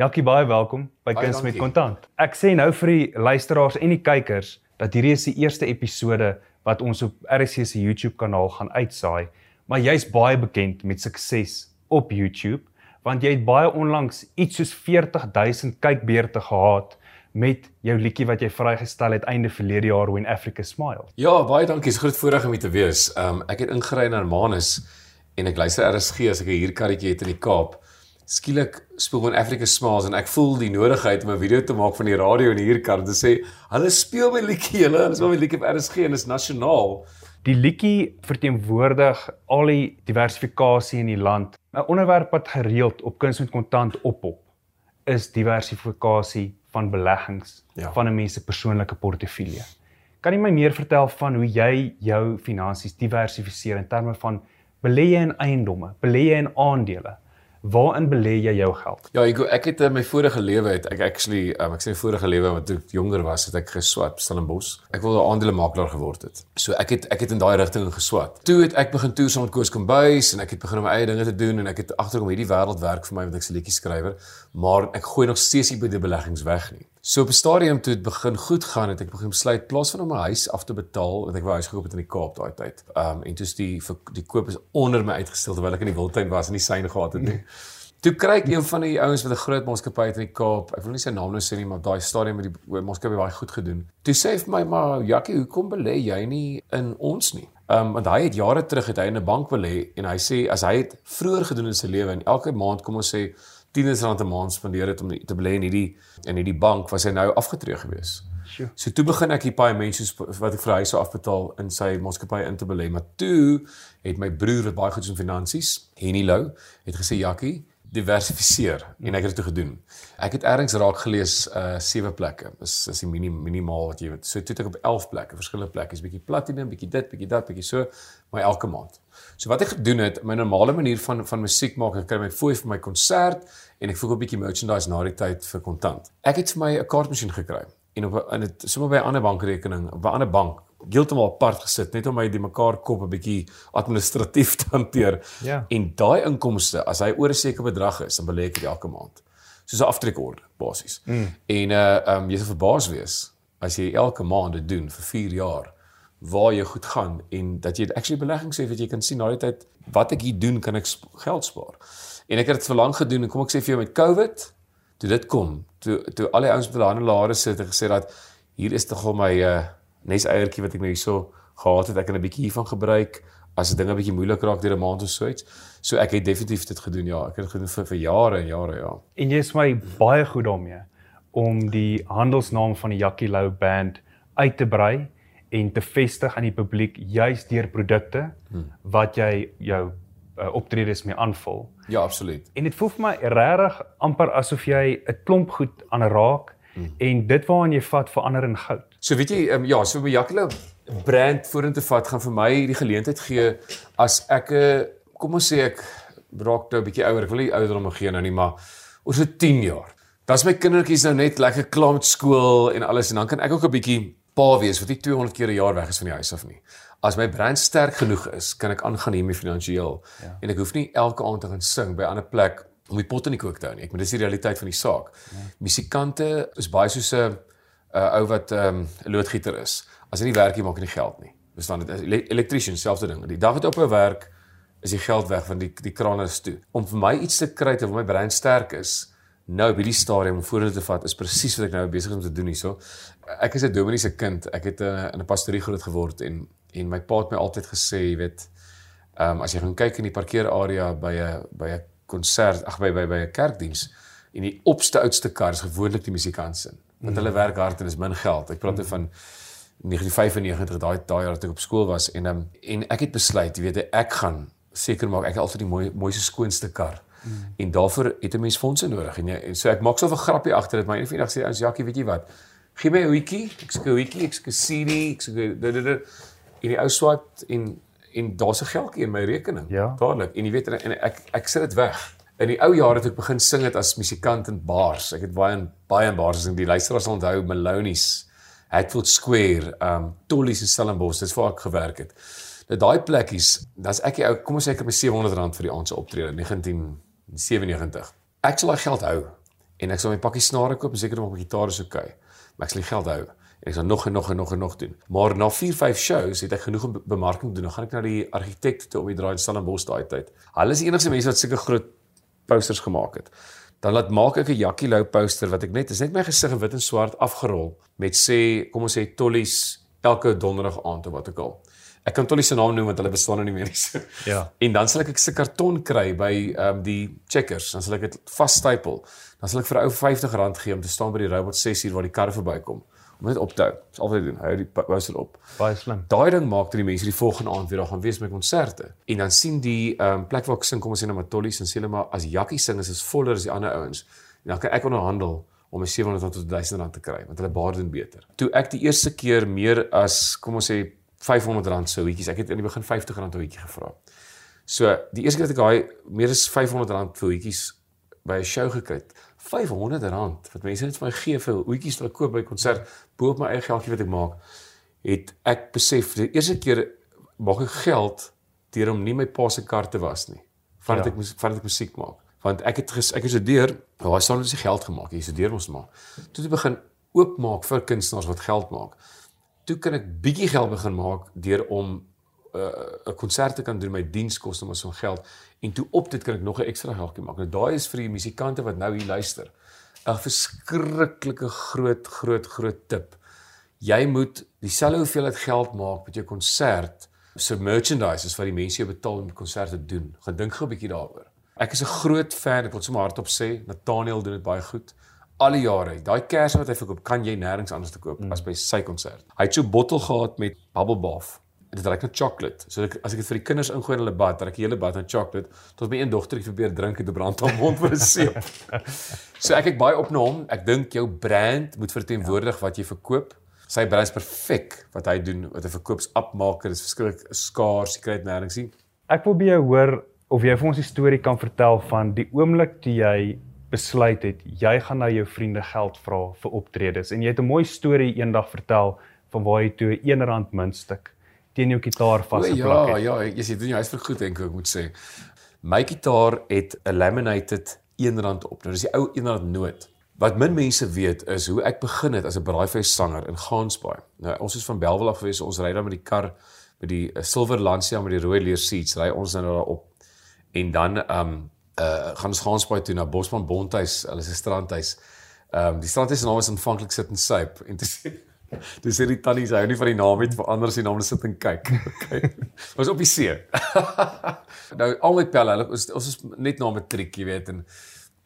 Jackie baie welkom by Baie Kuns met. Kontant. Ek sê nou vir die luisteraars en die kykers dat hierdie is die eerste episode wat ons op RC se YouTube kanaal gaan uitsaai, maar jy's baie bekend met sukses op YouTube want jy het baie onlangs iets soos 40000 kykbeurte gehad met jou liedjie wat jy vrygestel het einde verlede jaar When Africa Smile. Ja, baie dankie. Dis groot voorreg om hier te wees. Um ek het ingery na Manus en ek luister RSG as ek 'n huurkarretjie het in die Kaap. Skielik speel When Africa Smiles en ek voel die nodigheid om 'n video te maak van die radio in die huurkar en te sê, "Hulle speel my liedjie, hulle, hulle speel my liedjie op RSG en is nasionaal." Die liedjie verteenwoordig al die diversifikasie in die land. 'n Onderwerp wat gereeld op kuns met kontant oppop is diversifikasie van beleggings Ja. van 'n mens se persoonlike portefeulje. Kan jy my meer vertel van hoe jy jou finansies diversifiseer in terme van belê jy in eiendomme, belê jy in aandele? Waarin belê jy jou geld? Ja, ek ek het in my vorige lewe het ek actually um, ek sê vorige lewe wat toe ek jonger was, het ek geswat Stellenbosch. Ek wou 'n aandelemakelaar geword het. So ek het ek het in daai rigting geswat. Toe het ek begin toer saam met Koos Kombuis en ek het begin om my eie dinge te doen en ek het agterkom hierdie wêreld werk vir my want ek's 'n liedjie skrywer, maar ek gooi nog steeds nie by die beleggings weg nie. So op 'n stadium toe dit begin goed gaan het ek begin besluit plaas van om my huis af te betaal want ek wou huis gekoop het in die Kaap daai tyd. Um en toe's die ver- die koop is onder my uitgestel terwyl ek in die Wildtuin was en die syne gehad het nie. Toe kry ek een van die ouens met 'n groot maatskappy uit in die Kaap. Ek wil nie sy naam nou sê nie, maar daai stadium met die maatskappy baie goed gedoen. Toe sê hy vir my, "Maar Jakkie, hoekom belê jy nie in ons nie?" Ehm um, want hy het jare terug het hy in 'n bank belê en hy sê as hy het vroeër gedoen in sy lewe en elke maand kom ons sê 10 rand 'n maand spandeer het om te belê in hierdie in hierdie bank, was hy nou afgetree gewees. Sjoe. So toe begin ek die paemente soos wat ek vir hy sou afbetaal in sy maatskappy in te belê, maar toe het my broer wat baie goed is in finansies, Henny Lou, het gesê Jakkie, diversifiseer en ek het dit toe gedoen. Ek het ergens raak gelees uh sewe plekke. Is is die minim, minimaal wat jy weet. So toe het ek op 11 plekke, verskillende plekke, 'n bietjie platinum, bietjie dit, bietjie dat, bietjie so, maar elke maand. So wat ek gedoen het, my normale manier van van musiek maak, ek kry my fooi vir my konsert en ek verkoop 'n bietjie merchandise na die tyd vir kontant. Ek het vir my 'n kaartmasjien gekry en op 'n- in dit sommer by 'n ander bankrekening, op 'n ander bank, heeltemal apart gesit net om my die mekaar kop 'n bietjie administratief te hanteer. Ja. En daai inkomste, as hy oor 'n sekere bedrag is, dan belê ek dit elke maand. Soos 'n aftrekorde basies. Mm. En uh um jy sal verbaas wees as jy elke maand dit doen vir 4 jaar waar jy goed gaan en dat jy actually beleggings het wat jy kan sien na die tyd wat ek hier doen kan ek geld spaar. En ek het dit vir lank gedoen en kom ek sê vir jou met COVID toe dit kom, toe toe al die ouens met hulle hande lare sit en gesê dat hier is tog al my uh nes eiertjie wat ek nou hierso gehad het, ek kan 'n bietjie hiervan gebruik as dinge bietjie moeilik raak deur 'n maand of so iets. So ek het definitief dit gedoen ja, ek het dit gedoen vir vir jare en jare ja. En jy is my baie goed daarmee om die handelsnaam van die Jackie Lou band uit te brei en te vestig aan die publiek juis deur produkte hmm. wat jy jou uh, optredes mee aanvul. Ja, absoluut. En dit voel vir my regtig amper asof jy 'n klomp goed aanraak hmm. en dit waaraan jy vat verander in goud. So weet jy, um, ja, so my Jakkie brand vorentoe vat gaan vir my die geleentheid gee as ek 'n kom ons sê ek raak nou 'n bietjie ouer. Ek wil nie ouder om gee nou nie, maar oor so 10 jaar. Dan's my kindertjies nou net lekker klaar met skool en alles en dan kan ek ook 'n bietjie pa wees wat nie 200 keer 'n jaar weg is van die huis af nie. As my brand sterk genoeg is, kan ek aangaan hiermee finansiëel. Ja. En ek hoef nie elke aand te gaan sing by 'n ander plek om die pot in die kook te hou nie. Ek bedoel dis die realiteit van die saak. Ja. Musikante is baie soos 'n 'n ou wat 'n um, loodgieter is. As hy nie werk nie, maak hy nie geld nie. Verstaan dit? Ele Electrician selfde ding. Die dag wat op 'n werk is die geld weg want die die krane is toe. Om vir my iets te kry terwyl my brein sterk is, nou op hierdie stadium om vorentoe te vat is presies wat ek nou besig is om te doen hierso. Ek is 'n dominee se kind. Ek het uh, in 'n pastorie groot geword en en my pa het my altyd gesê, jy weet, ehm um, as jy gaan kyk in die parkeerarea by 'n by 'n konsert, ag by by by 'n kerkdiens en die opste oudste kar is gewoonlik die musikant se. Want hulle werk hard en is min geld. Ek praat mm. van 1995 daai daai jaar toe ek op skool was en um, en ek het besluit, jy weet, ek gaan seker maak ek het altyd die mooi mooiste skoonste kar. Mm. En daarvoor het 'n mens fondse nodig. En, en so ek maak so 'n grappie agter dit, maar eendag eendag sê ons Jackie, weet jy wat? Gee my 'n hoetjie. Ek sê 'n hoetjie, ek sê CD, ek sê dit dit en die ou swat en en daar's 'n geldjie in my rekening. Ja. Dadelik. En jy weet en ek ek sit dit weg. In die ou jare het ek begin sing het as musikant in bars. Ek het baie in baie in bars gesing. Die luisteraars onthou Maloney's, Hatfield Square, um Tollies en Stellenbosch. Dis waar ek gewerk het. Nou daai plekkies, dan's ek die ou, kom ons sê ek het my R700 vir die aand se optrede 19 97. Ek sal daai geld hou en ek sal my pakkie snare koop en seker maak my gitaar is oukei. Okay. Maar ek sal die geld hou en ek sal nog en nog en nog en nog doen. Maar na 4, 5 shows het ek genoeg bemarking doen. Dan gaan ek na die argitek toe op die draai in Stellenbosch daai tyd. Hulle is die enigste mense wat sulke groot posters gemaak het. Dan laat maak ek 'n Jackie Lou poster wat ek net is net my gesig in wit en swart afgerol met sê kom ons sê Tollies elke donderdag aand of wat ook al. Ek kan Tollies se naam noem want hulle bestaan nou nie meer nie. so. Ja. En dan sal ek 'n se karton kry by ehm um, die checkers. Dan sal ek dit vasstapel. Dan sal ek vir 'n ou R50 gee om te staan by die robot 6 uur waar die karre verbykom om dit op te hou. Dis al wat ek doen. Hou die poster op. Baie slim. Daai ding maak dat die mense die volgende aand weer daar gaan wees met konserte. En dan sien die ehm um, plek waar ek sing, kom ons sê nou maar Tollies en sê hulle maar as Jakkie sing is is voller as die ander ouens. En dan kan ek onderhandel om my 700 tot 1000 rand te kry want hulle baar doen beter. Toe ek die eerste keer meer as kom ons sê 500 rand sou hoetjies. Ek het in die begin 50 rand 'n hoetjie gevra. So die eerste keer dat ek daai meer as 500 rand vir hoetjies by 'n show gekry het. 500 rand wat mense net vir my gee vir hoetjies wat ek koop by konsert bo op my eie geldjie wat ek maak het ek besef die eerste keer maak ek geld deur om nie my pa se kar te was nie. Vandat Ja. ek mus- vandat ek musiek maak. Want ek het ges, ek het studeer, waar staan ons die geld gemaak? Jy studeer ons maar. Toe het ek begin oopmaak vir kunstenaars wat geld maak. Toe kan ek bietjie geld begin maak deur om uh, 'n konsert te kan doen my dienskoste maar so geld en toe op dit kan ek nog 'n ekstra geldjie maak. Nou daai is vir die musikante wat nou hier luister. 'n verskriklike groot groot groot tip. Jy moet dieselfde hoeveelheid geld maak met jou konsert se merchandise as wat die mense jou betaal om die konsert te doen. Gaan dink gou 'n bietjie daaroor. Ek is 'n groot fan, ek wil sommer hardop sê, Nathaniel doen dit baie goed. Al die jare, daai kers wat hy verkoop, kan jy nêrens anders te koop mm. as by sy konsert. Hy het so 'n bottel gehad met bubble bath. Dit ruik na chocolate. So ek, as ek dit vir die kinders ingooi in hulle bad, dan ek die hele bad aan chocolate tot my een dogtertjie probeer drink en dit brand haar mond vir 'n seep. so ek kyk baie op na hom. Ek dink jou brand moet verteenwoordig wat jy verkoop. Sy brand is perfek wat hy doen, wat hy verkoops opmaker, is verskriklik skaars, jy kry dit nêrens nie. Ek wil by jou hoor of jy vir ons die storie kan vertel van die oomblik toe jy besluit het jy gaan nou jou vriende geld vra vir optredes en jy het 'n mooi storie eendag vertel van waar jy toe 'n R1 muntstuk teen jou gitaar O vasgeplak ja, het. ja, jy sê doen jy huisvrug goed dink ek moet sê. My gitaar het 'n laminated R1 op. Nou dis die ou R1 noot. Wat min mense weet is hoe ek begin het as 'n braaivleis sanger in Gansbaai. Nou ons is van Belwel af gewees, ons ry dan met die kar met die uh, silver Lancia met die rooi leer seats, ry ons nou daar op. En dan um, uh gaan ons Gansbaai toe na Bosman Bondhuis, hulle se strandhuis. Ehm um, die strandhuis se naam is aanvanklik sit en suip en sê Dis hierdie tannie sy hou nie van die naam het verander as die naam sit en kyk. Okay. Was op die see. nou al my pelle, hulle ons ons is net na matriek, jy weet en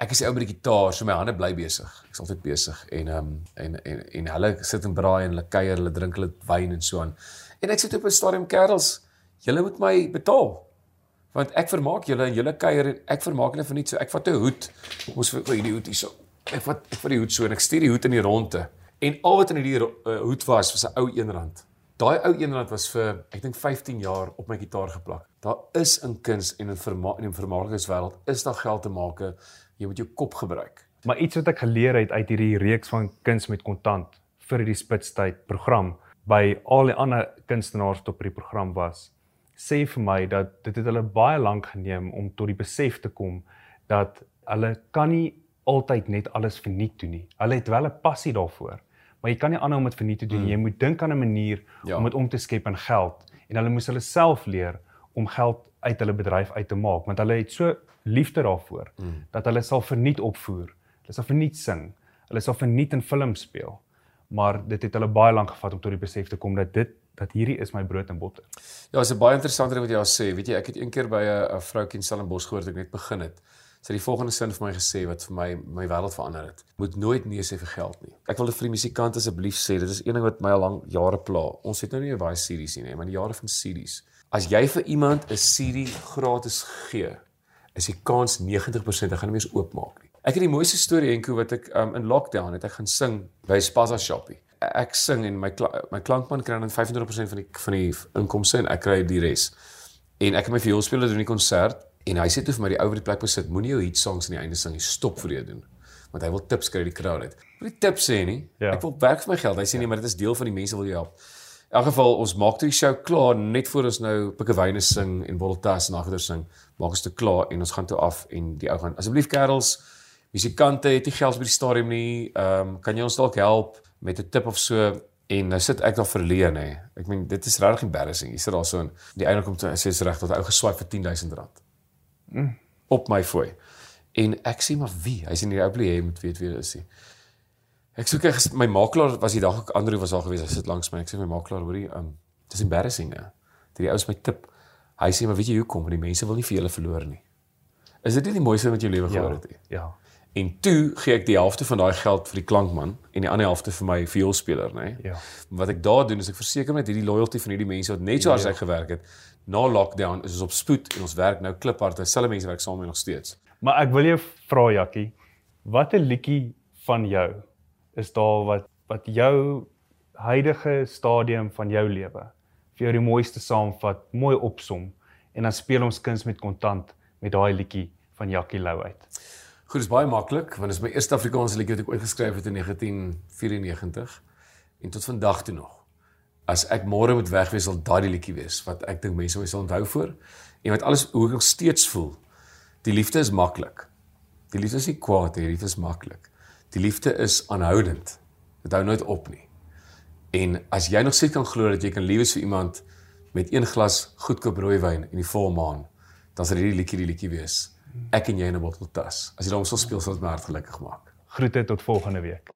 ek is ou met die gitaar, so my hande bly besig. Ek's altyd besig en ehm um, en, en en hulle sit en braai en hulle kuier, hulle drink hulle wyn en so aan. En ek sit op 'n stadium kerels, julle moet my betaal. Want ek vermaak julle en julle kuier en ek vermaak hulle vir niks. So ek vat 'n hoed. Ons vir hierdie hoed hierso. Ek vat ek vat die hoed so en ek stuur die hoed in die ronde. En al wat in hierdie uh, hoed was was 'n ou R1. Daai ou R1 was vir ek dink 15 jaar op my gitaar geplak. Daar is in kuns en in vermaak en in vermaaklikheidswêreld is daar geld te maak. Jy moet jou kop gebruik. Maar iets wat ek geleer het uit hierdie reeks van kuns met kontant vir die Spitstyd program by al die ander kunstenaars wat op hierdie program was, sê vir my dat dit het hulle baie lank geneem om tot die besef te kom dat hulle kan nie altyd net alles verniet doen nie. Hulle het wel 'n passie daarvoor, maar jy kan nie aanhou om dit verniet te doen nie. Jy moet dink aan 'n manier Ja. om dit om te skep in geld en hulle moes hulle self leer om geld uit hulle bedryf uit te maak want hulle het so liefde daarvoor mm. dat hulle sal verniet opvoer. Hulle sal verniet sing. Hulle sal verniet in films speel. Maar dit het hulle baie lank gevat om tot die besef te kom dat dit dat hierdie is my brood en botter. Ja, is 'n baie interessante ding wat jy al sê. Weet jy, ek het een keer by 'n vroutjie in Stellenbosch gehoor toe ek net begin het. Sy het die volgende sin vir my gesê wat vir my my wêreld verander het. Moet nooit nee sê vir geld nie. Ek wil dit vir die musikante asseblief sê. Dit is een ding wat my al lank jare pla. Ons het nou nie 'n baie series nie, maar die jare van series. As jy vir iemand 'n CD gratis gee, is die kans 90% hy gaan nie meer oopmaak nie. Ek het die mooiste storie enko wat ek um, in lockdown het ek gaan sing by Spaza shoppie. Ek sing en my kla my klankman kry dan 25% van die van die inkomste en ek kry die res. En ek het my vioolspeler doen die konsert en hy sê toe vir my die ou wat die plek besit, moenie jou hit songs aan die einde sing nie, stop vir jou doen. Want hy wil tips kry die crowd uit. Wil die tips sê nie? Ja. Ek wil werk vir my geld. Hy sê nee, maar dit is deel van die mense wil jou help. In elk geval ons maak toe die show klaar net voor ons nou Pikkewyne sing en Voltas en agter sing. Maak ons toe klaar en ons gaan toe af en die ou gaan asseblief kerels musikante het nie geld by die stadium nie. Ehm um, kan jy ons dalk help met 'n tip of so? En nou sit ek daar verleen hè. Ek meen dit is regtig embarrassing. Jy sit daar so in die einde kom toe sê is reg dat ou geswaai vir 10000 rand. Mm. Op my fooi. En ek sê maar wie? Hy sê nie ou bly moet weet wie dit is nie. Ek soek ek my makelaar was die dag ook Andrew was daar gewees. Hy sit langs my. Ek sê my makelaar hoorie, um dis embarrassing hè. Die ou is my tip. Hy sê maar weet jy hoekom? Want die mense wil nie vir julle verloor nie. Is dit nie die mooiste wat jy lewe gehoor het nie? Ja. En toe gee ek die helfte van daai geld vir die klankman en die ander helfte vir my vioolspeler, nê. Ja. Wat ek daar doen is ek verseker met hierdie loyalty van hierdie mense wat net so hard Ja. ek gewerk het. Na lockdown is ons op spoed en ons werk nou kliphard. Dieselfde mense werk saam met nog steeds. Maar ek wil jou vra Jakkie, watter liedjie van jou is daar wat wat jou huidige stadium van jou lewe vir jou die mooiste saamvat, mooi opsom en dan speel ons kuns met kontant met daai liedjie van Jakkie Lou uit. Goed, dis baie maklik want dit is my eerste Afrikaanse liedjie wat ek ooit geskryf het in 1994 en tot vandag toe nog. As ek môre moet wegwees sal daardie liedjie wees wat ek dink mense my sal onthou voor en wat alles hoe ek nog steeds voel. Die liefde is maklik. Die liefde is nie kwaad nie, die liefde is maklik. Die liefde is aanhoudend. Dit hou nooit op nie. En as jy nog steeds kan glo dat jy kan lief wees vir iemand met een glas goedkoop rooiwyn in die volmaan, dan sal hierdie liedjie die liedjie wees. Ek en jy in 'n bottel tas. As jy daarom sal speel, sal dit my hart gelukkig maak. Groete tot volgende week.